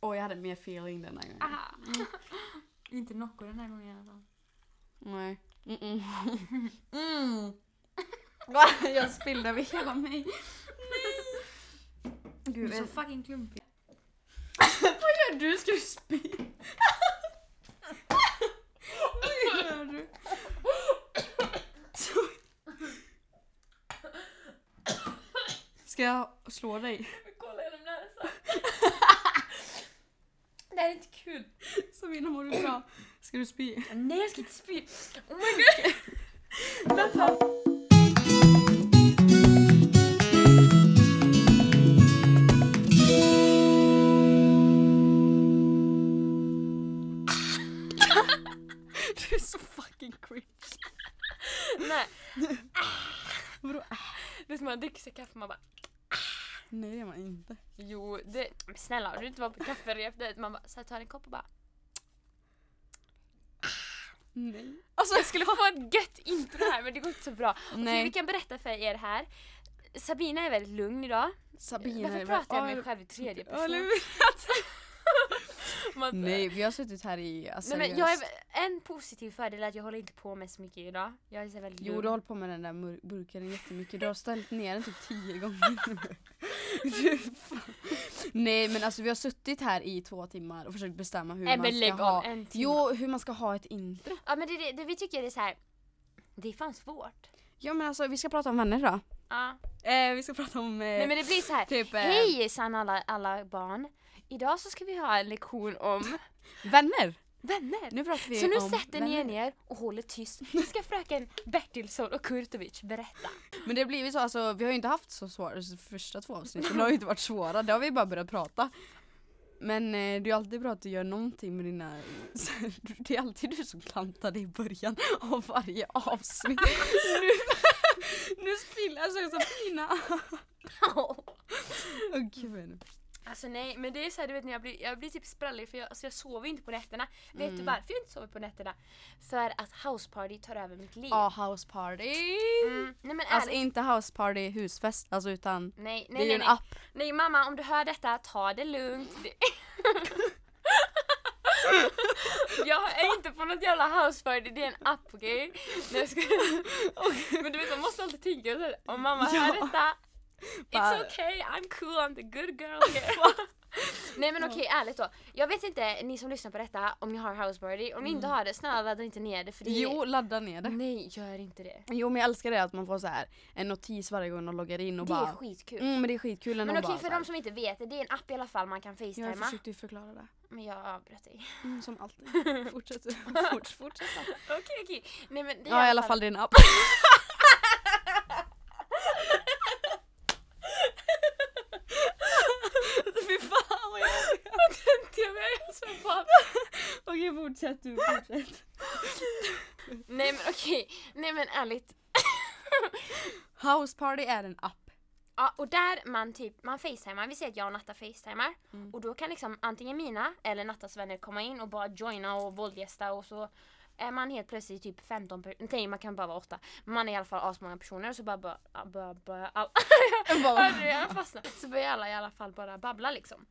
Åh, jag hade mer feeling denna gången. Aha. Inte Nocco den här gången i alla fall. Nej. Mm -mm. Mm. Jag spillde över hela mig. Du Gud, är så fucking klumpig. vad gör du? Ska du spy? vad gör du? Så- Ska jag slå dig? Kolla genom näsan. Det här är inte kul. Sabina, mår du bra? Ska du spy? Nej jag ska inte spy. Oh my god. Vänta. Du är så fucking cringe. Nej. Vadå? Det är som att man dricker sig kaffe man bara Nej det är man inte. Jo, det, men snälla har du inte varit på kafferep? Man bara så här, tar en kopp och bara Nej. Alltså jag skulle få ett gött intro här men det går inte så bra. Okej, vi kan berätta för er här. Sabina är väldigt lugn idag. Sabina Varför är pratar jag med mig själv i tredje person? Man- Nej vi har suttit här i alltså, Nej men jag är, en positiv fördel är att jag håller inte på med så mycket idag. Jag är så väldigt Jo lugn. du har hållit på med den där burken jättemycket. Du har ställt ner den typ tio gånger. Nej men alltså vi har suttit här i två timmar och försökt bestämma hur Nej man ska lägg ha en timme. Jo hur man ska ha ett intro. Ja men det, det, det vi tycker är så här. Det är fan svårt. Ja men alltså vi ska prata om vänner då. Ja. Eh, vi ska prata om eh, Nej men det blir så här. typ eh, Hejsan alla, alla barn. Idag så ska vi ha en lektion om vänner. vänner. Nu pratar vi Så nu om sätter ni er vänner. ner och håller tyst. Nu ska fröken Bertilsson och Kurtovic berätta. Men det har blivit så, alltså vi har ju inte haft så svåra de första två avsnitten, de har ju inte varit svåra, det har vi bara börjat prata. Men eh, det är alltid bra att du gör någonting med dina, det är alltid du som klantar dig i början av varje avsnitt. nu, nu spiller jag så Sabina. Åh gud. Alltså nej men det är så här, du vet när jag blir, jag blir typ sprallig för jag, alltså jag sover inte på nätterna. Vet du Mm. varför jag inte sover på nätterna? För att house party tar över mitt liv. Ja, house party. Mm, nej men Alltså ärligt. inte house party husfest, alltså utan Nej, det nej, är ju en nej. app. nej mamma om du hör detta, ta det lugnt. Det... jag är inte på något jävla house party, det är en app okej? Skojar. Men du vet man måste alltid tänka så här, om mamma hör Ja. detta It's okay, I'm cool, I'm the good girl here. Nej men okej, ärligt då. Jag vet inte, ni som lyssnar på detta, om ni har house party. Om ni inte har det, snälla ladda inte ner det för det Jo, ladda ner det. Nej, gör inte det. Jo men jag älskar det att man får så här en notis varje gång de loggar in och Det bara är skitkul. Mm men det är skitkul Men okej, bara för de som inte vet det, det är en app i alla fall man kan Jag facetima. försökte ju förklara det. Men jag avbröt dig. Mm, som alltid. Fortsätt. Fort, fortsätt. Okej, okej. Nej men det är Ja i alla fall det är en app. Fy fan vad jag Vad tänkte jag med? Så bara- Okej fortsätt du, fortsätt. Nej men okej, nej men ärligt. House party är en app. Ja, och där man typ, man facetimar, vi säger att jag och Natta facetimar Mm. och då kan liksom antingen mina eller Nattas vänner komma in och bara joina och våldgästa och så är man helt plötsligt typ 15 personer, nej man kan bara vara 8 men man är i alla fall asmånga personer och så bara jag fastnade. så börjar alla i alla fall bara babbla liksom.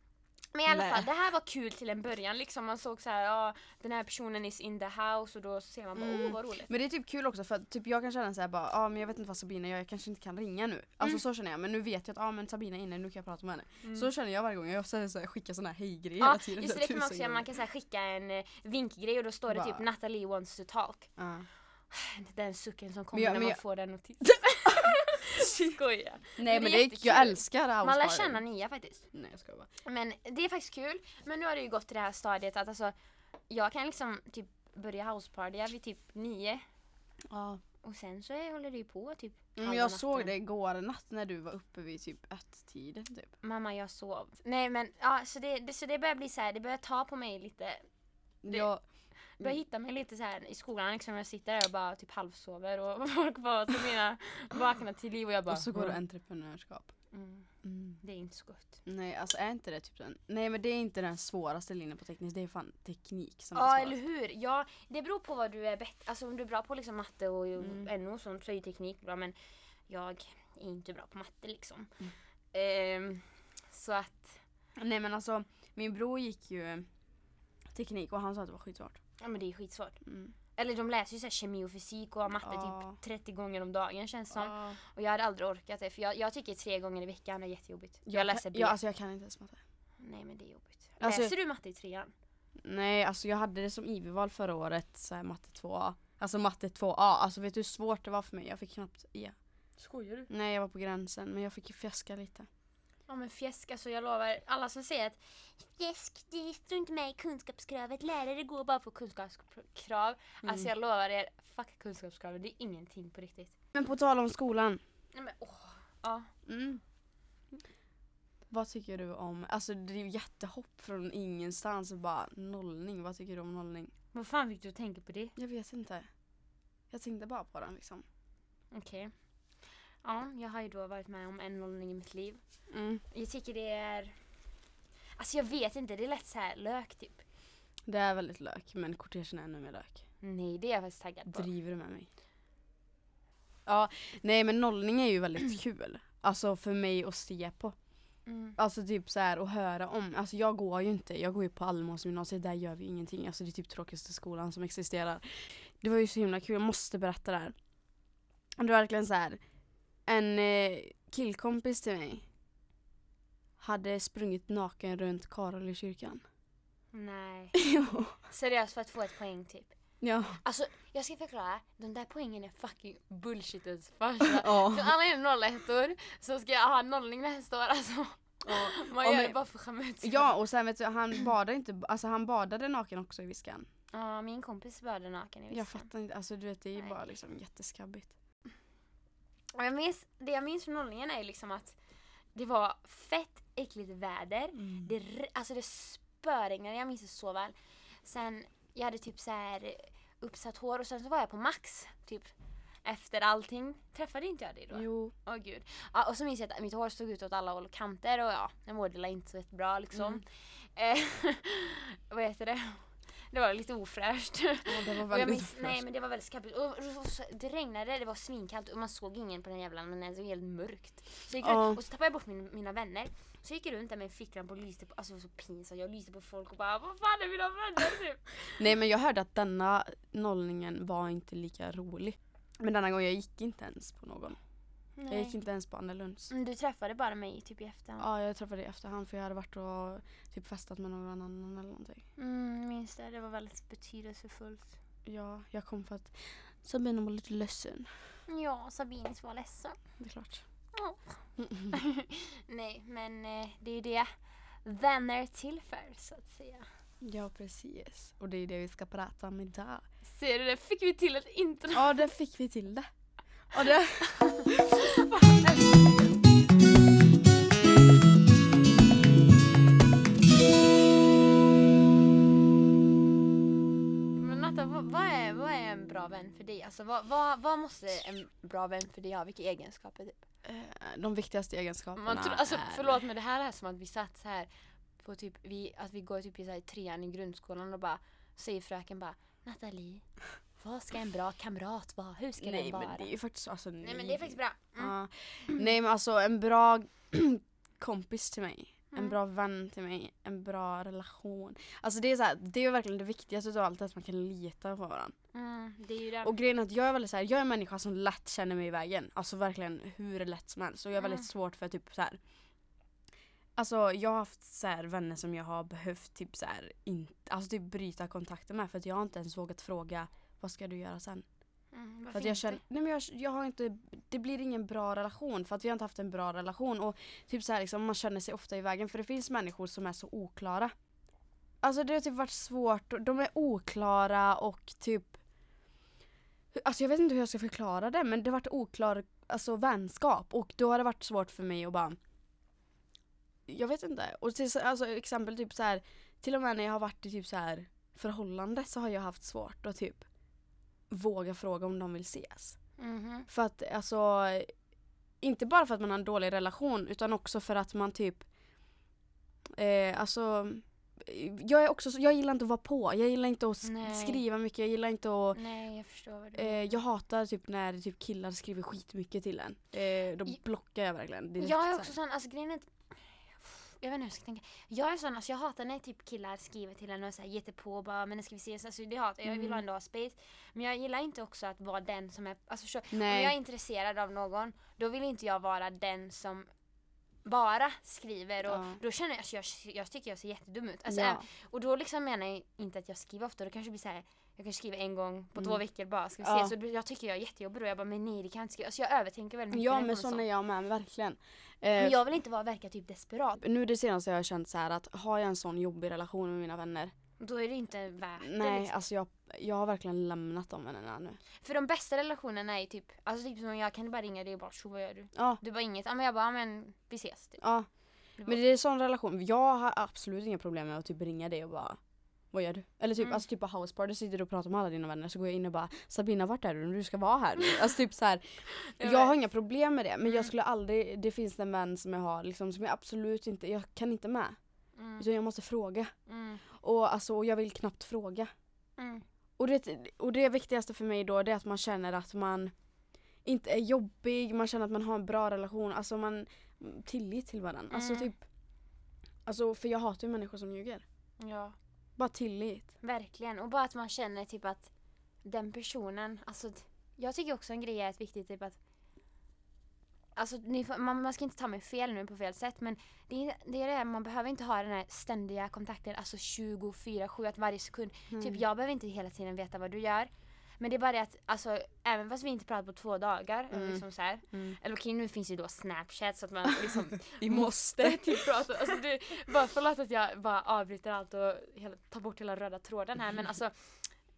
Men i alla Nej. fall, det här var kul till en början liksom. Man såg så här, ja den här personen is in the house och då ser man bara, Mm. åh vad roligt. Men det är typ kul också för att typ jag kan känna såhär bara, ja ah, men jag vet inte vad Sabina gör, jag kanske inte kan ringa nu. Alltså Mm. så känner jag, men nu vet jag att ah, men Sabina är inne, nu kan jag prata med henne. Mm. Så känner jag varje gång, jag så här, skickar såna här hej-grejer Ja, hela tiden. just det, kan man också göra. Man kan så här skicka en eh, vinkgrej och då står det typ Bara- Natalie wants to talk. Ja. Den sucken som kommer jag- när man jag- får den notisen. Skojar. Nej Men men det är jag älskar house Man lär känna nya faktiskt. Nej jag skojar bara. Men det är faktiskt kul. Men nu har det ju gått till det här stadiet att alltså jag kan liksom typ börja housepartya vid typ nio Ja. och sen så håller det ju på typ Men halva jag såg natten. det igår natt när du var uppe vid typ ett tiden typ. Mamma jag sov. Nej men ja så det, det, så det börjar bli så här, det börjar ta på mig lite. Det- Jag, Börjar hitta mig lite så här i skolan liksom. Jag sitter där och bara typ halvsover och folk bara till mina vaknar till liv och jag bara och så går du "Mm, entreprenörskap. mm, Mm. Det är inte så gott. Nej alltså är inte det typ den, nej men det är inte den svåraste linjen på tekniskt, det är fan teknik som Ja är eller hur. Ja, det beror på vad du är bättre Alltså om du är bra på liksom matte och Mm. NO och sånt så är ju teknik bra men jag är inte bra på matte liksom. Mm. Ehm, Så att, Nej men alltså min bror gick ju teknik och han sa att det var skitsvårt. Ja men det är skitsvårt. Mm. Eller de läser ju så här kemi och fysik och matte Ja. typ 30 gånger om dagen känns som. Ja. Och jag hade aldrig orkat det för jag, jag tycker tre gånger i veckan är jättejobbigt. Jag, Jag, läser B. ja, alltså jag kan inte ens matte. Nej men det är jobbigt. Alltså- läser du matte i trean? Nej alltså jag hade det som IV-val förra året, så här, matte 2A. Alltså matte 2A, alltså vet du hur svårt det var för mig? Jag fick knappt E. Skojar du? Nej jag var på gränsen men jag fick ju fjäska lite. Ja men fjäsk, alltså jag lovar. Alla som säger att fjäsk, det står inte med i kunskapskravet. Lärare går bara på kunskapskrav. Mm. Alltså jag lovar er, fuck kunskapskravet. Det är ingenting på riktigt. Men på tal om skolan. Nej men åh. Ja. Mm. Vad tycker du om, alltså det är ju jättehopp från ingenstans och bara nollning. Vad tycker du om nollning? Vad fan fick du att tänka på det? Jag vet inte. Jag tänkte bara på den liksom. Okej. Ja, jag har ju då varit med om en nollning i mitt liv. Mm. Jag tycker det är... Alltså jag vet inte, det är lätt så här lök typ. Det är väldigt lök men kortegen är ännu mer lök. Nej, det är jag faktiskt taggad på. Driver du med mig? Ja, nej men nollning är ju väldigt kul. Alltså för mig att se på. Mm. Alltså typ så här och höra om. Alltså jag går ju inte, jag går ju på Almåsgymnasiet, där gör vi ingenting. Alltså det är typ tråkigaste skolan som existerar. Det var ju så himla kul, jag måste berätta det här. Det var verkligen så här. En eh, killkompis till mig hade sprungit naken runt Karolykyrkan. Nej. Jo. Seriöst för att få ett poäng typ. ja. Alltså jag ska förklara, de där poängen är fucking bullshitens farsa. För Ja. alla är nollettor så ska jag ha nollning nästa år alltså. Man Ja, gör det bara för skull. ja och sen vet du, han badade inte, alltså han badade naken också i Viskan. Ja, min kompis badade naken i Jag Viskan. fattar inte, alltså du vet det är ju bara liksom jätteskabbigt. Och jag minns, det jag minns från nollningen är liksom att det var fett äckligt väder. Det, r- alltså det spöregnade, jag minns det så väl. Sen, jag hade typ så här uppsatt hår och sen så var jag på Max, typ efter allting. Träffade inte jag dig då? Jo. Åh gud. Ja, och så minns jag att mitt hår stod ut åt alla håll och kanter och ja, jag mådde inte så bra liksom. Mm. Eh, vad heter det? Det var lite ofräscht. Ja, det var jag väldigt minns, nej men det var väldigt skabbigt. Och, det regnade, det var svinkallt och man såg ingen på den jävla men det var helt mörkt. Så jag runt, och så tappade jag bort min, mina vänner. Så jag gick runt där med fickan på och lyste på, alltså det var så pinsamt. Jag lyste på folk och bara vad fan är mina vänner typ? Nej men jag hörde att denna nollningen var inte lika rolig. Men denna gång jag gick inte ens på någon. Jag gick inte ens på Annelunds. Mm, Du träffade bara mig typ i efterhand. Ja jag träffade i efterhand för jag hade varit och typ festat med någon annan eller någonting. Mm, minns det, det var väldigt betydelsefullt. Ja, jag kom för att Sabina var lite ledsen. Ja, Sabinis var ledsen. Det är klart. Ja. Nej, men eh, det är ju det vänner är till för så att säga. Ja precis. Och det är det vi ska prata om idag. Ser du det? Fick vi till ett intro? Ja det fick vi till det. Och det... Men Natta, vad, vad, är, vad är en bra vän för dig? Alltså vad, vad, vad måste en bra vän för dig ha? Vilka egenskaper typ? Eh, De viktigaste egenskaperna Man tror, alltså, är... förlåt men det här är som att vi satt så här på typ, vi, att vi går typ i så här, trean i grundskolan och bara säger fröken bara Nathalie, vad ska en bra kamrat vara? Hur ska Nej den vara? men det är ju faktiskt alltså, nej. Nej men det är faktiskt bra. Mm. Ja. Nej men alltså en bra kompis till mig. En Mm. bra vän till mig. En bra relation. Alltså det är så här, det är verkligen det viktigaste av allt att man kan lita på varandra. Mm, det är ju det. Och grejen är att jag är väldigt så här, jag är en människa som lätt känner mig i vägen. Alltså verkligen hur lätt som helst. Och jag är väldigt Mm. svårt för typ så här. Alltså jag har haft så här, vänner som jag har behövt typ så här, inte, alltså typ bryta kontakten med för att jag har inte ens vågat fråga vad ska du göra sen? mm, För att jag känner, nej men jag, jag har inte, det blir ingen bra relation för att vi har inte haft en bra relation och typ så här liksom, man känner sig ofta i vägen för det finns människor som är så oklara. Alltså det har typ varit svårt, och de är oklara och typ Alltså jag vet inte hur jag ska förklara det men det har varit oklar alltså, vänskap och då har det varit svårt för mig att bara Jag vet inte. Och till, alltså exempel typ så här till och med när jag har varit i typ så här förhållande så har jag haft svårt att typ våga fråga om de vill ses. Mhm. För att alltså inte bara för att man har en dålig relation utan också för att man typ eh, alltså jag är också så, jag gillar inte att vara på. Jag gillar inte att Nej. skriva mycket. Jag gillar inte att Nej jag förstår vad du eh, jag hatar typ när typ killar skriver skitmycket till en. Eh, då blockar jag verkligen direkt. Jag är så också sån, alltså grejen är inte jag vet inte hur jag ska tänka. Jag är sån, alltså jag hatar när typ killar skriver till en och så här jättepå och bara men när ska vi ses? Alltså det hatar jag. Jag vill Mm. ändå ha space. Men jag gillar inte också att vara den som är, alltså så, om jag är intresserad av någon då vill inte jag vara den som bara skriver och Ja. då känner jag, alltså jag, jag tycker jag ser jättedum ut. Alltså, ja. och då liksom menar jag inte att jag skriver ofta, då kanske det blir så här jag kanske skriver en gång på Mm. två veckor bara, ska vi Ja. se? Så jag tycker jag är jättejobbig då, jag bara men nej det kan jag inte skriva. Alltså jag övertänker väldigt mycket. Ja men sån är jag med, verkligen. Men Eh, jag vill inte vara, verka typ desperat. Nu det senaste har jag känt så här att har jag en sån jobbig relation med mina vänner. Då är det inte värt det. Nej Liksom. alltså jag, jag har verkligen lämnat de vännerna nu. För de bästa relationerna är typ, alltså typ som jag kan bara ringa dig och bara tjo vad gör du? Ja, Du bara inget, ja men jag bara, ja, men vi ses typ. ja. Men det är en sån relation, jag har absolut inga problem med att typ ringa dig och bara vad gör du? Eller typ, Mm. alltså typ på houseparty sitter du och pratar med alla dina vänner så går jag in och bara Sabina vart är du? Du ska vara här. Alltså typ så här, Jag jag har inga problem med det men Mm. jag skulle aldrig, det finns en vän som jag har liksom som jag absolut inte, jag kan inte med. Mm, Utan jag måste fråga. mm, Och alltså och jag vill knappt fråga. mm. Och det, och det viktigaste för mig då det är att man känner att man inte är jobbig, man känner att man har en bra relation, alltså man tillit till varandra. Alltså Mm. typ Alltså för jag hatar ju människor som ljuger. Ja, Bara tillit. verkligen. Och bara att man känner typ att den personen, alltså jag tycker också en grej är ett viktigt typ att Alltså ni man, man ska inte ta mig fel nu på fel sätt men det är det, är det man behöver inte ha den här ständiga kontakten, alltså 24-7 att varje sekund Typ jag behöver inte hela tiden veta vad du gör. Men det är bara det att alltså, även fast vi inte pratar på två dagar, Mm. liksom så här, Mm. eller okej nu finns ju då snapchat så att man liksom Vi måste typ prata. Alltså, det, bara förlåt att jag bara avbryter allt och hela, tar bort hela röda tråden här men alltså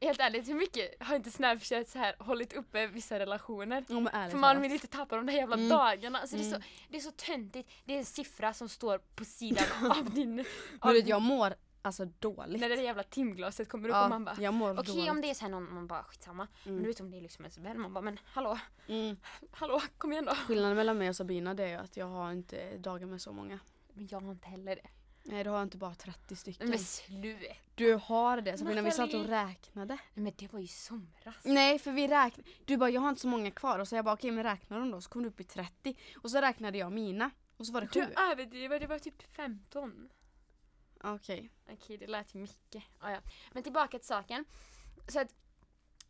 Helt ärligt, hur mycket har inte Snapchat så här hållit uppe vissa relationer? Men ärligt För man vill inte tappa de där jävla Mm. dagarna. Alltså, det, är så, Mm. det är så töntigt. Det är en siffra som står på sidan av din... Men Av vet, din jag mår alltså dåligt. när det där jävla timglaset kommer upp och man bara jag mår Okej dåligt. om det är såhär någon man bara skitsamma. Men Mm. du vet om det är liksom ens vän man bara men hallå, Mm. hallå kom igen då. Skillnaden mellan mig och Sabina det är ju att jag har inte dagar med så många. Men jag har inte heller det. Nej du har inte bara 30 stycken. Men sluta. Du har det Sabina, vi satt och räknade. Nej, Men det var ju somras. Nej för vi räknade, du bara jag har inte så många kvar och så jag bara okej men räkna dem då så kom du upp i 30 och så räknade jag mina och så var det Du 7. överdriver, det var typ 15. Okej. Okej det lät ju mycket. Ah, ja. Men tillbaka till saken. Så att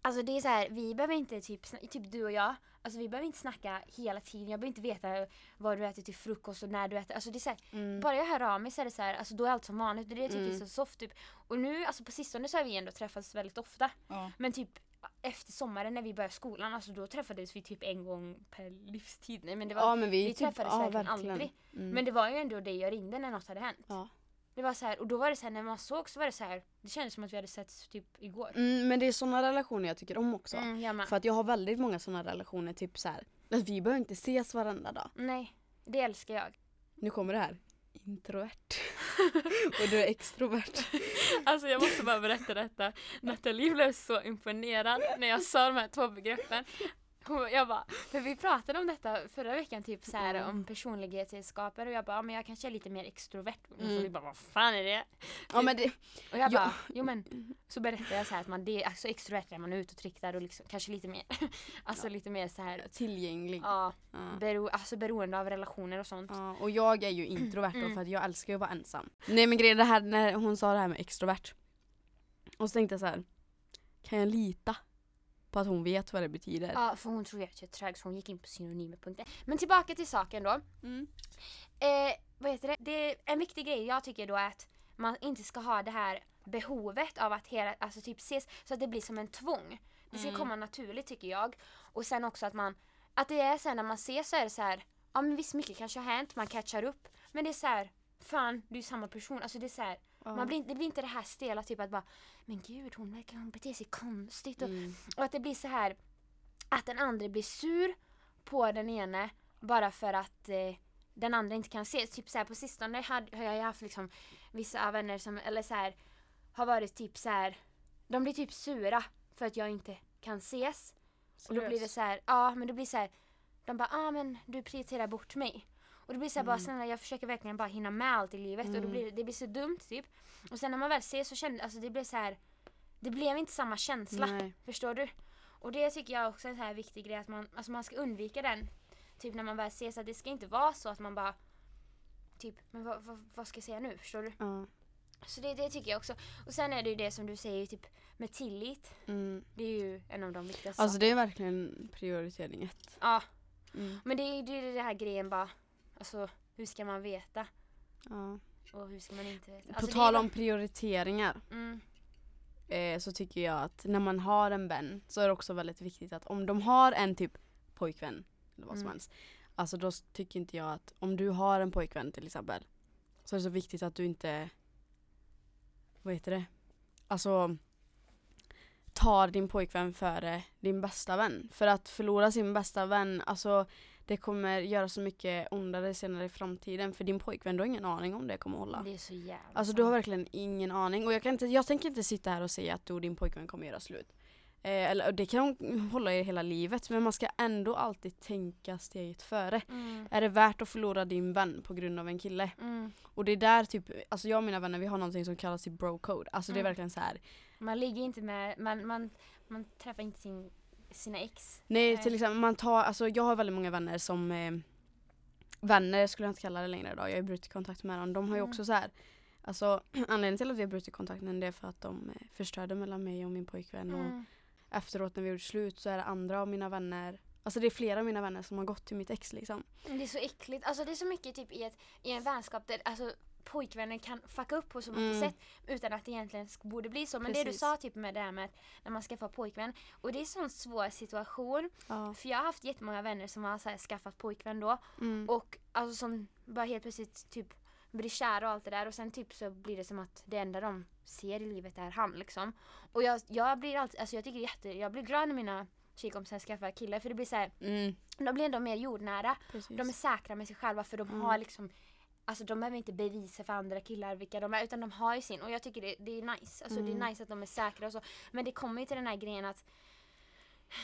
Alltså det är så här, vi behöver inte typ, typ du och jag, alltså vi behöver inte snacka hela tiden. Jag behöver inte veta vad du äter till frukost och när du äter. Alltså det är så här, Mm. bara jag hör av mig så är det så här, alltså då är allt som vanligt. Det är det jag tycker är Mm. så soft typ. Och nu, alltså på sistone så har vi ändå träffats väldigt ofta. Ja. Men typ efter sommaren när vi började skolan, alltså då träffades vi typ en gång per livstid. Nej men det var, ja men vi, vi typ, träffades ja, verkligen verkligen. aldrig. Mm. Men det var ju ändå det jag ringde när något hade hänt. Ja. Det var så här, och då var det så här, när man såg så var det så här, det kändes som att vi hade setts typ igår. Mm, men det är såna relationer jag tycker om också. Mm, jag med. För att jag har väldigt många såna relationer typ så här. Att vi behöver inte ses varenda dag. Nej, det älskar jag. Nu kommer det här. Introvert. och du är extrovert. Alltså jag måste bara berätta detta. Nathalie blev så imponerad när jag sa de här två begreppen. Jag bara, för vi pratade om detta förra veckan, typ så här Mm. om personlighetsegenskaper och jag bara, ja, men jag kanske är lite mer extrovert. Och Mm. så vi bara, vad fan är det? Ja men det, Och jag Ja. bara, jo men så berättade jag så här att man, det, alltså extrovert är man utåtriktad och liksom, kanske lite mer, alltså lite mer så här, tillgänglig. ja, Ja. bero, alltså beroende av relationer och sånt. Ja, och jag är ju introvert då Mm. för att jag älskar ju att vara ensam. Nej men grejen det här när hon sa det här med extrovert. Och så tänkte jag så här. Kan jag lita på att hon vet vad det betyder? Ja, för hon tror ju att jag är trög så hon gick in på synonymer.se. Men tillbaka till saken då. Mm. Eh, vad heter det? det? är En viktig grej jag tycker då är att man inte ska ha det här behovet av att hela, alltså typ ses så att det blir som en tvång. Det ska Mm. komma naturligt tycker jag. Och sen också att man, att det är sen när man ses så är det så här, ja men visst mycket kanske har hänt, man catchar upp. Men det är så här, fan du är samma person. Alltså det är så här, Ja. man blir, det blir inte det här stela typ att bara, men gud hon verkar hon bete sig konstigt. Och, Mm. och att det blir så här att den andra blir sur på den ene bara för att eh, den andra inte kan se. Typ så här på sistone har, har jag haft liksom vissa vänner som, eller så här har varit typ så här de blir typ sura för att jag inte kan ses. Och då blir det så här, ja men det blir så här de bara, ah men du prioriterar bort mig. Och det blir så här, bara Mm. snälla jag försöker verkligen bara hinna med allt i livet och då Mm. blir det blir så dumt typ. Och sen när man väl ses så kände, alltså det blir så här det blev inte samma känsla. Nej. Förstår du? Och det tycker jag också är en så här viktig grej att man, alltså man ska undvika den. Typ när man väl ses att det ska inte vara så att man bara typ, men vad, vad, vad ska jag säga nu? Förstår du? Ja. Så det, det tycker jag också. Och sen är det ju det som du säger typ med tillit. Mm. Det är ju en av de viktigaste Alltså det är verkligen prioritering ett. Ja, Mm. men det är ju det, det här grejen bara, alltså hur ska man veta? Ja. Och hur ska man inte veta? På Alltså, är tal om prioriteringar Mm, eh, så tycker jag att när man har en vän så är det också väldigt viktigt att om de har en typ pojkvän eller vad som Mm. helst. Alltså då tycker inte jag att om du har en pojkvän till exempel så är det så viktigt att du inte vad heter det? Alltså tar din pojkvän före din bästa vän. För att förlora sin bästa vän, alltså det kommer göra så mycket ondare senare i framtiden för din pojkvän, du har ingen aning om det kommer hålla. det är så jävla Alltså du har verkligen ingen aning och jag, kan inte, jag tänker inte sitta här och säga att du och din pojkvän kommer göra slut. Eh, eller, det kan hon hålla i hela livet men man ska ändå alltid tänka steget före. Mm, Är det värt att förlora din vän på grund av en kille? mm. Och det är där typ, alltså jag och mina vänner vi har någonting som kallas i bro code. Alltså det är Mm. verkligen så här. Man ligger inte med, man, man, man träffar inte sin, sina ex. Nej Nej. till exempel man tar, alltså jag har väldigt många vänner som eh, Vänner skulle jag inte kalla det längre idag, jag har brutit kontakt med dem. De har ju Mm. också så här. Alltså anledningen till att vi har brutit kontakten det är för att de eh, förstörde mellan mig och min pojkvän. Och Mm. efteråt när vi gjorde slut så är det andra av mina vänner Alltså det är flera av mina vänner som har gått till mitt ex liksom. Det är så äckligt. Alltså det är så mycket typ i, ett, i en vänskap där alltså, pojkvänner kan fucka upp på så många Mm. sätt utan att det egentligen borde bli så. Men det du Precis. sa typ med det här med att när man skaffar pojkvän och det är en sån svår situation. Ja. För jag har haft jättemånga vänner som har så här, skaffat pojkvän då Mm. och alltså som bara helt plötsligt typ blir kära och allt det där och sen typ så blir det som att det enda de ser i livet är han liksom. Och jag, jag blir alltid, alltså jag tycker jätte, jag blir glad när mina tjejkompisar skaffar killar för det blir så här, Mm. de blir ändå mer jordnära. Precis. De är säkra med sig själva för de Mm. har liksom Alltså de behöver inte bevisa för andra killar vilka de är utan de har ju sin och jag tycker det, det är nice. Alltså det Mm. är nice att de är säkra och så. Men det kommer ju till den här grejen att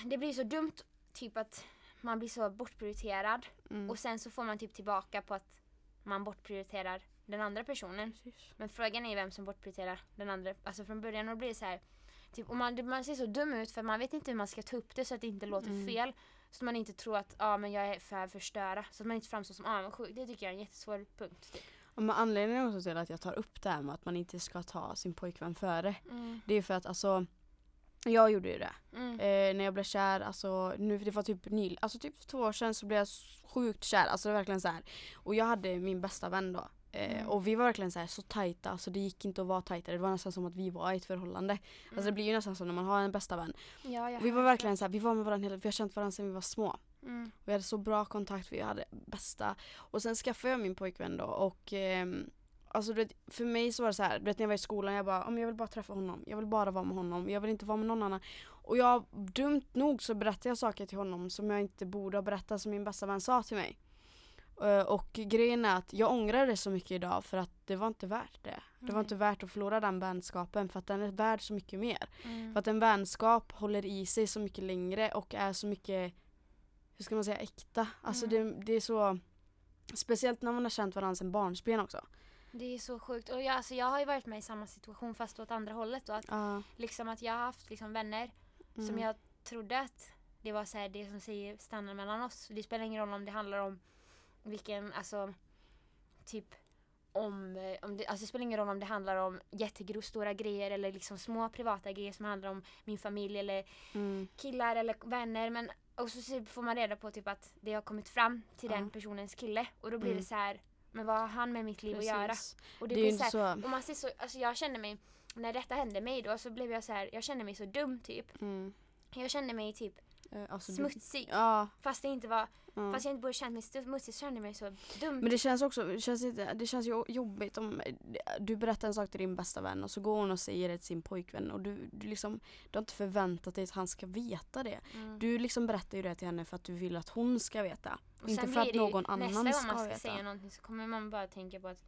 det blir så dumt typ att man blir så bortprioriterad Mm. och sen så får man typ tillbaka på att man bortprioriterar den andra personen. Precis. Men frågan är vem som bortprioriterar den andra. Alltså från början och blir det så här. Typ, och man, man ser så dum ut för man vet inte hur man ska ta upp det så att det inte låter Mm. fel. Så att man inte tror att ah, men jag är för att förstöra. Så att man inte framstår som avundsjuk. Det tycker jag är en jättesvår punkt. Typ. Ja, men anledningen också till att jag tar upp det här med att man inte ska ta sin pojkvän före. Det är för att alltså jag gjorde ju det. Mm. Eh, när jag blev kär, alltså nu, det var typ nyl, alltså typ två år sedan så blev jag sjukt kär. Alltså det var verkligen så här. Och jag hade min bästa vän då. Eh, Mm. Och vi var verkligen så här så tajta, alltså det gick inte att vara tajtare. Det var nästan som att vi var i ett förhållande. Alltså det Mm. blir ju nästan så när man har en bästa vän. Ja, Och vi var verkligen så här, vi var med varandra hela, vi har känt varandra sedan vi var små. Mm. Vi hade så bra kontakt, vi hade bästa. Och sen skaffade jag min pojkvän då och ehm, Alltså vet, för mig så var det så här, du vet när jag var i skolan, jag bara, "Ja, men jag vill bara träffa honom, jag vill bara vara med honom, jag vill inte vara med någon annan. Och jag, dumt nog så berättade jag saker till honom som jag inte borde ha berättat som min bästa vän sa till mig. Eh, Och grejen är att jag ångrar det så mycket idag för att det var inte värt det. Det var Nej. inte värt att förlora den vänskapen för att den är värd så mycket mer. Mm. För att en vänskap håller i sig så mycket längre och är så mycket, hur ska man säga, äkta. Alltså Mm. det, det är så, speciellt när man har känt varandra sedan barnsben också. Det är så sjukt. Och jag, alltså, jag har ju varit med i samma situation fast åt andra hållet. Och att, Ja. liksom, att jag har haft liksom, vänner som Mm. jag trodde att det var så här, det som säger stannar mellan oss. Det spelar ingen roll om det handlar om vilken, alltså typ om, eh, om det, alltså det spelar ingen roll om det handlar om jättegrostora grejer eller liksom små privata grejer som handlar om min familj eller Mm. killar eller vänner men och så så får man reda på typ att det har kommit fram till den Ja. personens kille och då blir Mm. det så här men vad har han med mitt liv att göra? Precis. Och Det, det, är ju blir så inte här, så. och man ser så, alltså jag kände mig när detta hände mig då så blev jag så här, jag kände mig så dum typ. Mm. Jag kände mig typ Eh, Alltså, du- smutsig. Ja. Fast det inte var, ja. fast jag inte borde känt mig smutsig så kände jag mig så dum. Men det känns också, det känns, inte, det känns jobbigt om du berättar en sak till din bästa vän och så går hon och säger det till sin pojkvän och du, du liksom, du har inte förväntat dig att han ska veta det. Mm. Du liksom berättar ju det till henne för att du vill att hon ska veta. Och inte för att någon annan Nästa gång ska man ska veta. säga någonting så kommer man bara tänka på att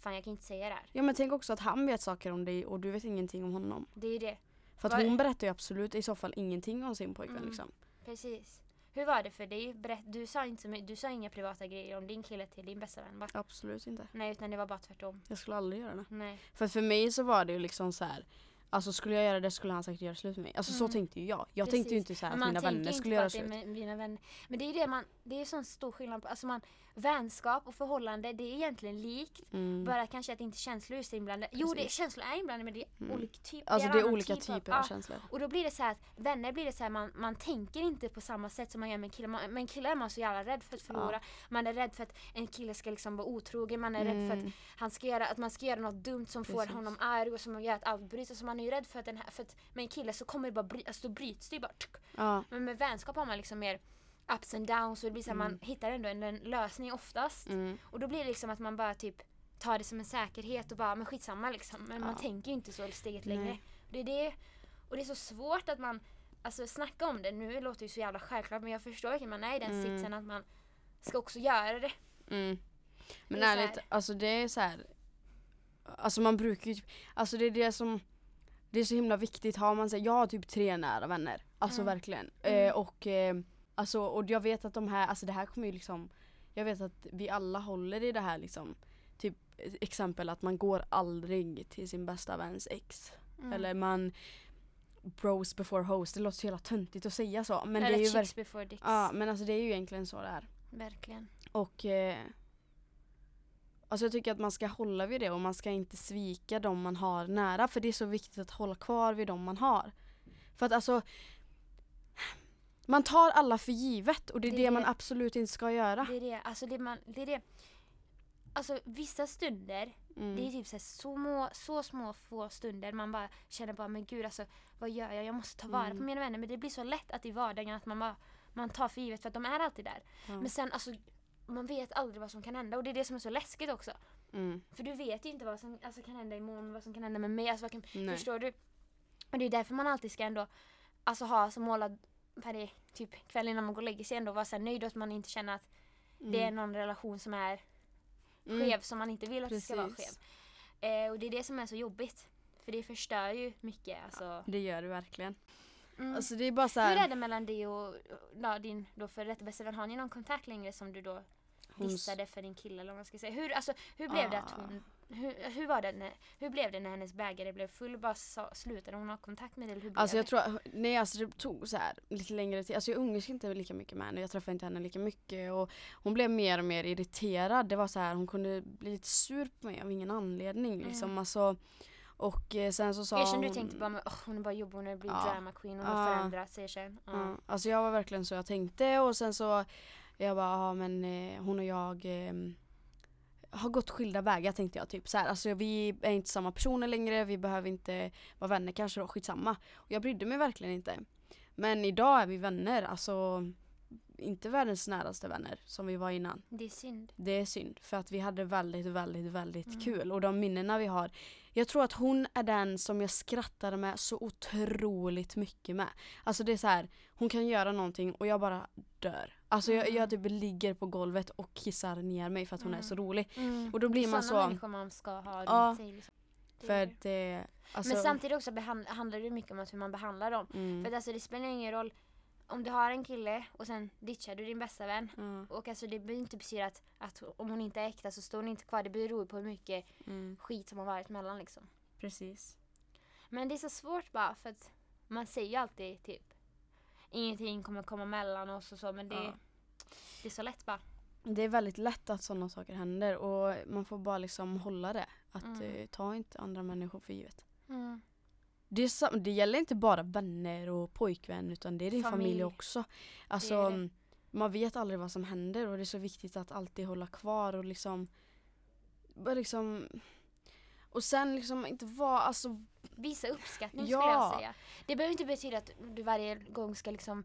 fan jag kan inte säga det här. Ja men tänk också att han vet saker om dig och du vet ingenting om honom. Det är ju det. För att hon berättar ju absolut i så fall ingenting om sin pojkvän Mm. liksom. Precis. Hur var det för dig? Berätt, du, sa inte så du sa inga privata grejer om din kille till din bästa vän va? Absolut inte. Nej utan det var bara tvärtom. Jag skulle aldrig göra det. Nej. För för mig så var det ju liksom så här. Alltså skulle jag göra det skulle han säkert göra slut med mig. Alltså så Mm. tänkte ju jag. Jag tänkte ju Precis. inte så här att mina vänner skulle göra slut. med mina vänner. Men det är ju det man, det är ju sån stor skillnad på, alltså man, vänskap och förhållande det är egentligen likt. Mm. Bara kanske att inte känslor är så inblandade. Jo, det, Precis. känslor är inblandade men det är Mm. olika typer. Alltså det är olika typ av- typer av ja. känslor. Och då blir det så här att vänner blir det så här man, man tänker inte på samma sätt som man gör med en kille. Man, med en kille är man så jävla rädd för att förlora. Man är rädd för att en kille ska liksom vara otrogen. Man är rädd för Mm. att han ska göra, att man ska göra något dumt som får Precis. honom arg och som gör att allt bryts. Alltså man är ju rädd för att, den här, för att med en kille så kommer det bara bry, alltså då bryts det ju bara. Ja. Men med vänskap har man liksom mer ups and downs och det blir så här, man hittar ändå en, en lösning oftast. Mm. Och då blir det liksom att man bara typ tar det som en säkerhet och bara men skitsamma liksom. Men man Ja. tänker ju inte så steget Nej. längre. Det är det, och det är så svårt att man Alltså snacka om det nu låter ju så jävla självklart men jag förstår verkligen man är i den Mm. sitsen att man ska också göra det. Mm. Men Det är ärligt, här- alltså det är så här. Alltså man brukar ju typ, alltså det är det som Det är så himla viktigt, har man så här, jag har typ tre nära vänner. Alltså Mm. verkligen. Mm. Eh, och eh, alltså och jag vet att de här, alltså det här kommer ju liksom Jag vet att vi alla håller i det här liksom Typ exempel att man går aldrig till sin bästa väns ex. Mm. Eller man Bros before host, det låter så jävla töntigt att säga så. Men Eller det är ju chicks verk- before dicks. Ja men alltså det är ju egentligen så det är. Verkligen. Och eh, Alltså jag tycker att man ska hålla vid det och man ska inte svika de man har nära för det är så viktigt att hålla kvar vid de man har. För att alltså Man tar alla för givet och det är Det det, man absolut inte ska göra. Det är det, alltså det man, det är det. Alltså vissa stunder, Mm. det är typ så, små, så små få stunder man bara känner bara men gud alltså vad gör jag? Jag måste ta vara Mm. på mina vänner men det blir så lätt att i vardagen att man bara man tar för givet för att de är alltid där. Ja. Men sen alltså man vet aldrig vad som kan hända och det är det som är så läskigt också. Mm. För du vet ju inte vad som alltså, kan hända imorgon, vad som kan hända med mig. Alltså, kan, förstår du? Och det är därför man alltid ska ändå alltså, ha som mål att varje typ kväll innan man går och lägger sig ändå vara så här nöjd att man inte känner att det är någon relation som är Mm. skev som man inte vill att det ska vara Precis. skev. Eh, och det är det som är så jobbigt. För det förstör ju mycket. Alltså. Det gör det verkligen. Mm. Alltså det är bara så Hur är här, det mellan dig och ja, din då för rätta bästa vän? Har ni någon kontakt längre som du då hon, dissade för din kille eller vad man ska säga? Hur, alltså, hur blev det att Ah. hon hur, hur var det när, hur blev det när hennes bägare blev full? Bara sa, slutade hon ha kontakt med dig? Eller hur Alltså jag tror, nej alltså det tog så här lite längre tid. Alltså jag umgicks inte lika mycket med henne, jag träffade inte henne lika mycket och hon blev mer och mer irriterad. Det var så här, hon kunde bli lite sur på mig av ingen anledning liksom. Mm. Alltså, och eh, sen så sa Erkänn du hon, tänkte bara åh, hon är bara jobbig, hon har blivit Ja. drama queen, hon har Ja. förändrats. Erkänn. Ja. Ja, alltså jag var verkligen så jag tänkte och sen så jag bara, ja men eh, hon och jag eh, har gått skilda vägar tänkte jag typ så här. Alltså vi är inte samma personer längre, vi behöver inte vara vänner kanske då, skitsamma. Och jag brydde mig verkligen inte. Men idag är vi vänner, alltså inte världens näraste vänner som vi var innan. Det är synd. Det är synd för att vi hade väldigt, väldigt, väldigt Mm. kul och de minnena vi har. Jag tror att hon är den som jag skrattade med så otroligt mycket med. Alltså det är så här, hon kan göra någonting och jag bara dör. Alltså jag, Mm. jag typ ligger på golvet och kissar ner mig för att hon är Mm. så rolig. Mm. Och då blir man Sådana så, människor man ska ha runt Ja. sig. Liksom. Det för det, alltså, Men samtidigt också handlar det mycket om att hur man behandlar dem. mm, För att alltså, det spelar ingen roll om du har en kille och sen ditchar du din bästa vän. ja, Och alltså det behöver inte betyda att, att om hon inte är äkta så står hon inte kvar. Det beror på hur mycket mm, skit som har varit mellan liksom. precis. Men det är så svårt bara för att man säger ju alltid typ ingenting kommer komma mellan oss och så men det, Ja. Det är så lätt bara. Det är väldigt lätt att sådana saker händer och man får bara liksom hålla det. Att Mm. eh, ta inte andra människor för givet. Mm. Det, är det gäller inte bara vänner och pojkvän utan det är din familj, Familj. också. Alltså, Det det. Man vet aldrig vad som händer och det är så viktigt att alltid hålla kvar och liksom, bara liksom och sen liksom inte vara, alltså Visa uppskattning Ja. skulle jag säga. Det behöver inte betyda att du varje gång ska liksom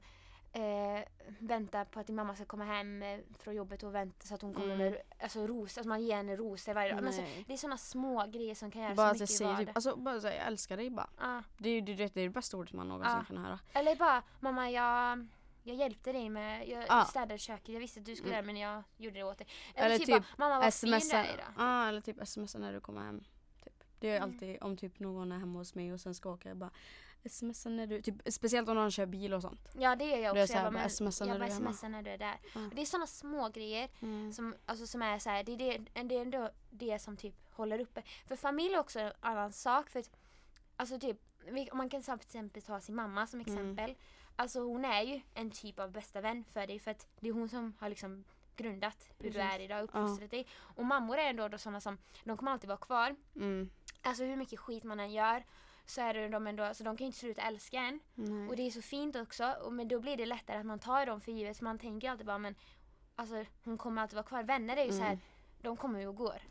eh, vänta på att din mamma ska komma hem eh, från jobbet och vänta så att hon kommer Mm. med alltså, rosor, att man ger henne rosor varje dag. Men alltså, det är sådana små grejer som kan göra bara så mycket i säger typ, vardagen. alltså bara säga jag älskar dig bara. Ja. Det är det, det, det, är det bästa ordet man någonsin Ja. kan höra. Eller bara, mamma jag, jag hjälpte dig med, jag Ja. städade köket, jag visste att du skulle Mm. det men jag gjorde det åt dig. Eller typ, typ bara, mamma vad fin du är idag. ah, eller typ smsa när du kommer hem. Typ. Det är Mm. alltid om typ någon är hemma hos mig och sen ska åka jag bara smsa när du, typ, speciellt om någon kör bil och sånt. Ja det gör jag är också. här, jag bara, smsa när jag du bara när du är där. Ja. Och det är sådana små grejer Mm. som, alltså, som är så här, det är, det, det är ändå det som typ håller uppe. För familj är också en annan sak. För alltså typ, om man kan till exempel ta sin mamma som Mm. exempel. Alltså hon är ju en typ av bästa vän för dig för att det är hon som har liksom grundat hur du Precis. är idag, uppfostrat dig. Och mammor är ändå då sådana som, de kommer alltid vara kvar. Mm. Alltså hur mycket skit man än gör så är de ändå, alltså de kan ju inte sluta älska en. Nej. Och det är så fint också, och men då blir det lättare att man tar dem för givet. Så man tänker alltid bara men alltså hon kommer alltid vara kvar. Vänner är ju så här, Mm. de kommer ju och går.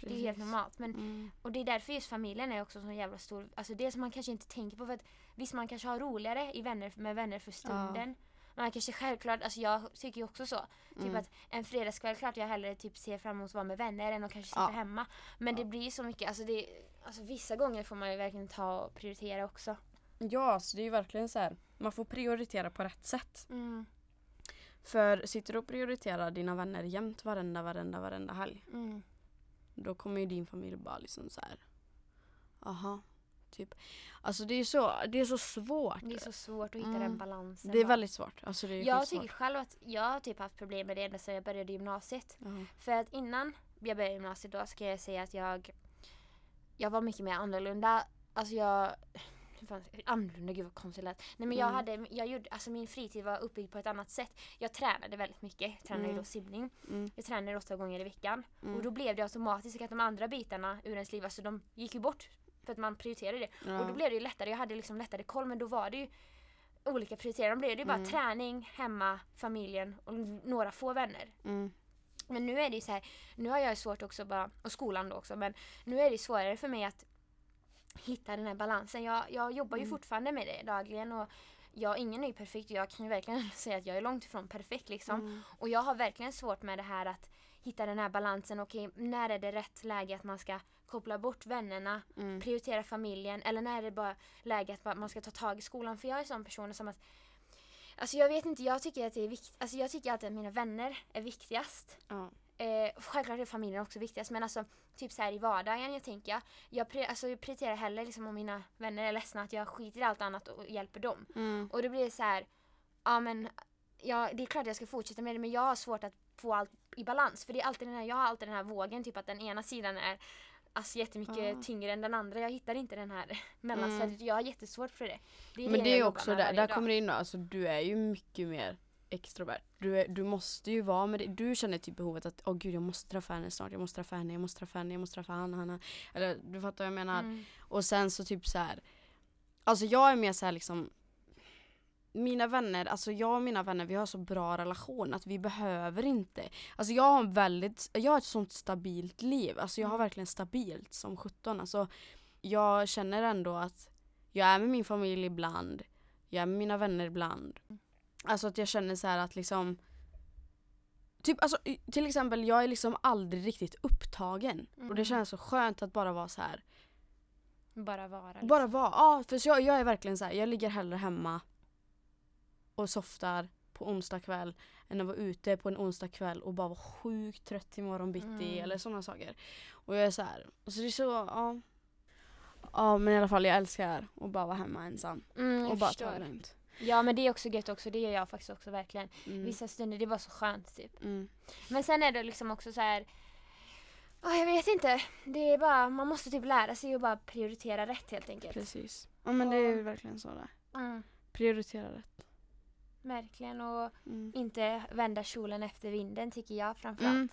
Det är helt normalt. Men, Mm. och det är därför just familjen är också så jävla stor. Alltså det som man kanske inte tänker på för att visst man kanske har roligare i vänner, med vänner för stunden. Man kanske självklart, alltså jag tycker ju också så. Typ Mm. att en fredagskväll, klart jag hellre typ ser fram emot att vara med vänner än att kanske sitta Ja. hemma. Men det blir ju så mycket, alltså, det, alltså vissa gånger får man ju verkligen ta och prioritera också. Ja, så det är ju verkligen så här. Man får prioritera på rätt sätt. Mm. För sitter du och prioriterar dina vänner jämt varenda, varenda, varenda helg. Mm. Då kommer ju din familj bara liksom så här. Aha, typ. Alltså det är så, det är så svårt. Det är så svårt att hitta Mm. den balansen. Det är väldigt svårt. Alltså det är jag tycker själv att jag har typ haft problem med det ända sedan jag började gymnasiet. Ja. För att innan jag började gymnasiet då ska jag säga att jag jag var mycket mer annorlunda. Alltså jag fan, annorlunda, gud vad konstigt lät. Nej men jag Mm. hade, jag gjorde, alltså min fritid var uppbyggd på ett annat sätt. Jag tränade väldigt mycket, jag tränade Mm. då simning. Mm. Jag tränade åtta gånger i veckan. Mm. Och då blev det automatiskt att de andra bitarna ur ens liv, alltså de gick ju bort. För att man prioriterade det. Ja. Och då blev det ju lättare, jag hade liksom lättare koll men då var det ju olika prioriteringar. Då blev det ju bara Mm. träning, hemma, familjen och några få vänner. Men nu är det ju så här, nu har jag svårt också bara, och skolan då också, men nu är det svårare för mig att hitta den här balansen. Jag, jag jobbar ju Mm. fortfarande med det dagligen och jag, ingen är ju perfekt jag kan ju verkligen säga att jag är långt ifrån perfekt liksom. Mm. Och jag har verkligen svårt med det här att hitta den här balansen. Okej, när är det rätt läge att man ska koppla bort vännerna, Mm. prioritera familjen eller när är det bara läge att man ska ta tag i skolan? För jag är sån person som att Alltså jag vet inte, jag tycker att det är viktigt. Alltså jag tycker alltid att mina vänner är viktigast. Ja. Eh, självklart är familjen också viktigast men alltså typ så här i vardagen jag tänker jag, jag, pri- alltså, jag prioriterar hellre liksom om mina vänner är ledsna att jag skiter i allt annat och hjälper dem. Mm. Och då blir det så här, ja men ja, det är klart jag ska fortsätta med det men jag har svårt att få allt i balans för det är alltid den här, jag har alltid den här vågen typ att den ena sidan är alltså jättemycket Ja. tyngre än den andra. Jag hittar inte den här mellanstadiet. Mm. Jag har jättesvårt för det. det Men det är ju jobbar också där, där kommer det in alltså du är ju mycket mer extrovert. Du, är, du måste ju vara med det. Du känner typ behovet att åh gud jag måste träffa henne snart, jag måste träffa henne, jag måste träffa henne, jag måste träffa han, han. Eller du fattar vad jag menar. Mm. Och sen så typ så här. Alltså jag är mer så här liksom mina vänner, alltså jag och mina vänner vi har så bra relation att vi behöver inte. Alltså jag har väldigt, jag har ett sånt stabilt liv. Alltså jag har Mm. verkligen stabilt som 17. Alltså jag känner ändå att jag är med min familj ibland, jag är med mina vänner ibland. Alltså att jag känner så här att liksom Typ alltså till exempel jag är liksom aldrig riktigt upptagen. Och det Mm. känns så skönt att bara vara så här. Bara vara. Liksom. Bara vara. Ja, för jag, jag är verkligen så här. jag ligger hellre hemma och softar på onsdag kväll än att vara ute på en onsdag kväll och bara vara sjukt trött imorgon bitti Mm. eller sådana saker. Och jag är så här. Och så det är så, ja. Ja men i alla fall jag älskar att bara vara hemma ensam. Mm, och bara ta förstår. det lugnt. Ja men det är också gött också, det gör jag faktiskt också verkligen. Mm. Vissa stunder, det var så skönt typ. Mm. Men sen är det liksom också så här. ja, jag vet inte. Det är bara, man måste typ lära sig att bara prioritera rätt helt enkelt. Precis. Ja men det är ju verkligen så där. Mm, Prioritera rätt. Verkligen och Mm. inte vända kjolen efter vinden tycker jag framförallt. Mm,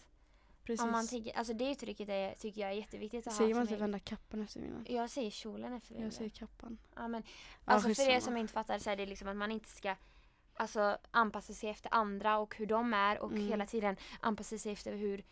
Precis. Om man tänker, alltså det uttrycket är, tycker jag är jätteviktigt att Säger ha man inte egen- vända kappan efter vinden? Jag säger kjolen efter vinden. Jag säger kappan. Ja, men, Ja, alltså för er som inte fattar så är det liksom att man inte ska alltså, anpassa sig efter andra och hur de är och Mm. hela tiden anpassa sig efter hur,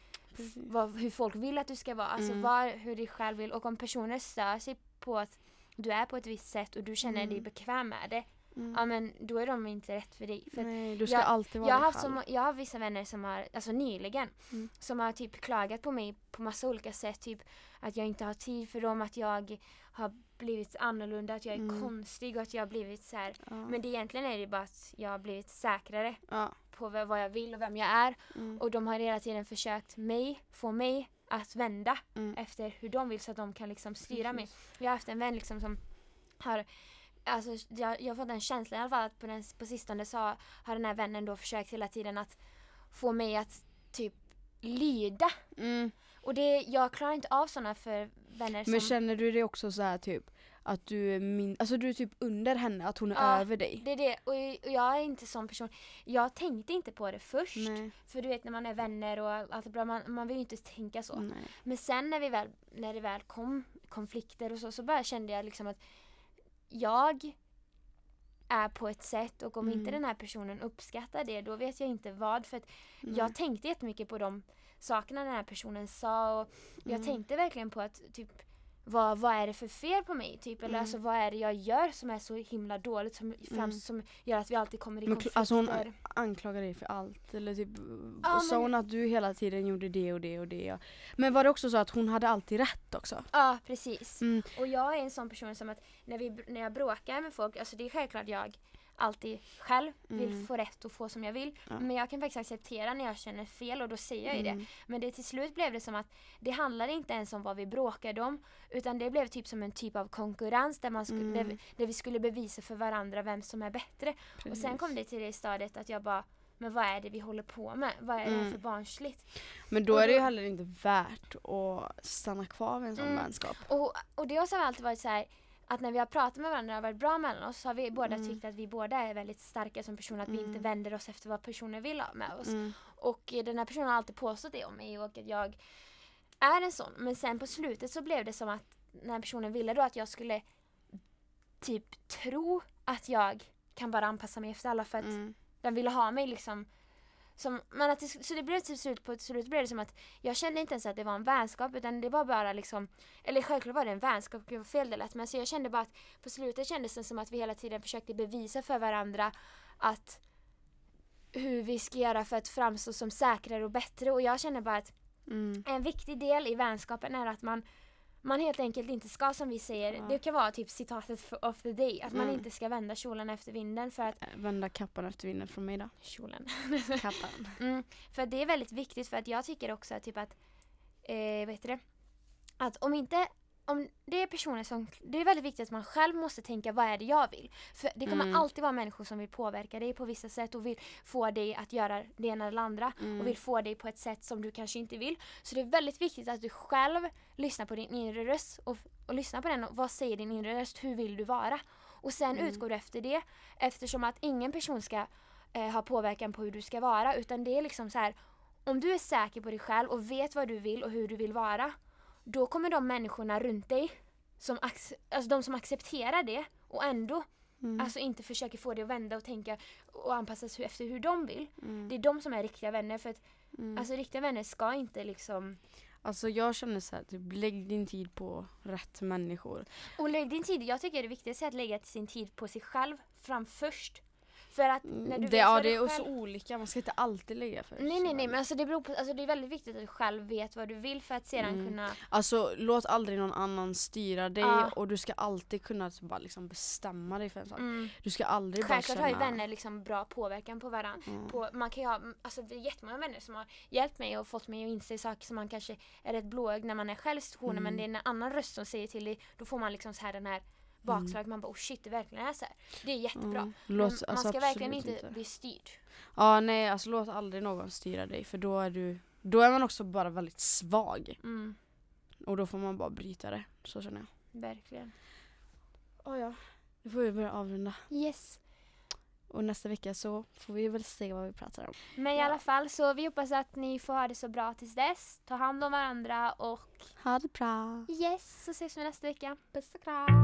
vad, hur folk vill att du ska vara. Alltså Mm. var, hur du själv vill. Och om personer stör sig på att du är på ett visst sätt och du känner dig Mm. bekväm med det. Mm. Ja men då är de inte rätt för dig. För Nej, du ska jag- alltid vara jag, har haft så, jag har vissa vänner som har, alltså nyligen, Mm. som har typ klagat på mig på massa olika sätt. Typ att jag inte har tid för dem, att jag har blivit annorlunda, att jag är Mm. konstig och att jag har blivit så här. Ja. Men det egentligen är det bara att jag har blivit säkrare ja. på vad jag vill och vem jag är. Mm. Och de har hela tiden försökt mig, få mig att vända Mm. efter hur de vill så att de kan liksom styra mig. Jag har haft en vän liksom som har Alltså jag, jag fått en känsla i alla fall att på, den, på sistone så har, har den här vännen då försökt hela tiden att få mig att typ lyda. Mm. Och det, jag klarar inte av sådana för vänner som... Men känner du det också så här typ att du är min, alltså du är typ under henne, att hon är Ja, över dig. Det är det, och och jag är inte sån person. Jag tänkte inte på det först. Nej. För du vet när man är vänner och allt bra, man, man vill ju inte tänka så. Nej. Men sen när, vi väl, när det väl kom konflikter och så, så bara kände jag liksom att jag är på ett sätt och om Mm. inte den här personen uppskattar det då vet jag inte vad. För Nej. jag tänkte jättemycket på de sakerna den här personen sa och jag Mm. tänkte verkligen på att typ vad, vad är det för fel på mig? Typ, eller Mm. alltså, vad är det jag gör som är så himla dåligt som, framstår, som gör att vi alltid kommer i Men konflikter? alltså hon anklagar dig för allt eller typ Ja, sa men- hon att du hela tiden gjorde det och det och det. Men var det också så att hon hade alltid rätt också? Ja, precis. Mm. Och jag är en sån person som att när, vi, när jag bråkar med folk, alltså det är självklart jag alltid själv vill Mm. få rätt och få som jag vill. Ja. Men jag kan faktiskt acceptera när jag känner fel och då säger jag ju det. Mm. Men det till slut blev det som att det handlade inte ens om vad vi bråkade om utan det blev typ som en typ av konkurrens där, man skulle, där, Mm. vi, där vi skulle bevisa för varandra vem som är bättre. Och sen Precis. kom det till det stadiet att jag bara men vad är det vi håller på med? Vad är det Mm. för barnsligt? Men då och är det ju då- heller inte värt att stanna kvar vid en sån Mm. vänskap. Och, och det har alltid varit så här att när vi har pratat med varandra och varit bra mellan oss så har vi båda Mm. tyckt att vi båda är väldigt starka som personer, att vi inte Mm. vänder oss efter vad personer vill ha med oss. Mm. Och den här personen har alltid påstått det om mig och att jag är en sån. Men sen på slutet så blev det som att den här personen ville då att jag skulle typ tro att jag kan bara anpassa mig efter alla för att Mm. den ville ha mig liksom som, men att det, så det blev till slut, på slut blev det som att jag kände inte ens att det var en vänskap utan det var bara liksom Eller självklart var det en vänskap, gud vad fel det lät men så jag kände bara att på slutet kändes det som att vi hela tiden försökte bevisa för varandra att hur vi ska göra för att framstå som säkrare och bättre och jag känner bara att Mm. en viktig del i vänskapen är att man man helt enkelt inte ska som vi säger, Ja. det kan vara typ citatet of the day, att man Mm. inte ska vända kjolen efter vinden för att Vända kappan efter vinden från mig då. kjolen Kappan. Mm, för det är väldigt viktigt för att jag tycker också typ att, eh, vad heter det? Att om inte, om det är personer som, det är väldigt viktigt att man själv måste tänka vad är det jag vill? För det kommer Mm. alltid vara människor som vill påverka dig på vissa sätt och vill få dig att göra det ena eller andra Mm. och vill få dig på ett sätt som du kanske inte vill. Så det är väldigt viktigt att du själv lyssnar på din inre röst och, och lyssnar på den och vad säger din inre röst, hur vill du vara? Och sen Mm. utgår du efter det eftersom att ingen person ska eh, ha påverkan på hur du ska vara utan det är liksom så här om du är säker på dig själv och vet vad du vill och hur du vill vara då kommer de människorna runt dig som, alltså de som accepterar det och ändå Mm. alltså inte försöker få dig att vända och tänka och anpassa sig efter hur de vill. Mm. Det är de som är riktiga vänner för att Mm. alltså riktiga vänner ska inte liksom Alltså jag känner så här, typ lägg din tid på rätt människor. och lägg din tid, jag tycker det viktigaste är att lägga sin tid på sig själv fram först. För att när du det, ja, det är själv... så olika, man ska inte alltid lägga för Nej nej nej men alltså det beror på, alltså det är väldigt viktigt att du själv vet vad du vill för att sedan Mm. kunna Alltså låt aldrig någon annan styra dig Ja. och du ska alltid kunna bara liksom bestämma dig för en sak. mm. Du ska aldrig bara Självklart känna... har ju vänner liksom bra påverkan på varandra. Mm. På, man kan ju ha, alltså det är jättemånga vänner som har hjälpt mig och fått mig att inse saker som man kanske är rätt blåögd när man är själv i situationen Mm. men det är en annan röst som säger till dig då får man liksom så här den här bakslag man bara oh shit det verkligen är så här. Det är jättebra. Mm. Låt, man alltså, ska verkligen inte, bli styrd. Ja nej alltså låt aldrig någon styra dig för då är du Då är man också bara väldigt svag Mm, och då får man bara bryta det. Så känner jag. verkligen. Oh, ja. Nu får vi börja avrunda. Yes. Och nästa vecka så får vi väl se vad vi pratar om. Men i alla fall så vi hoppas att ni får ha det så bra tills dess. Ta hand om varandra och Ha det bra! yes så ses vi nästa vecka. Puss och kram.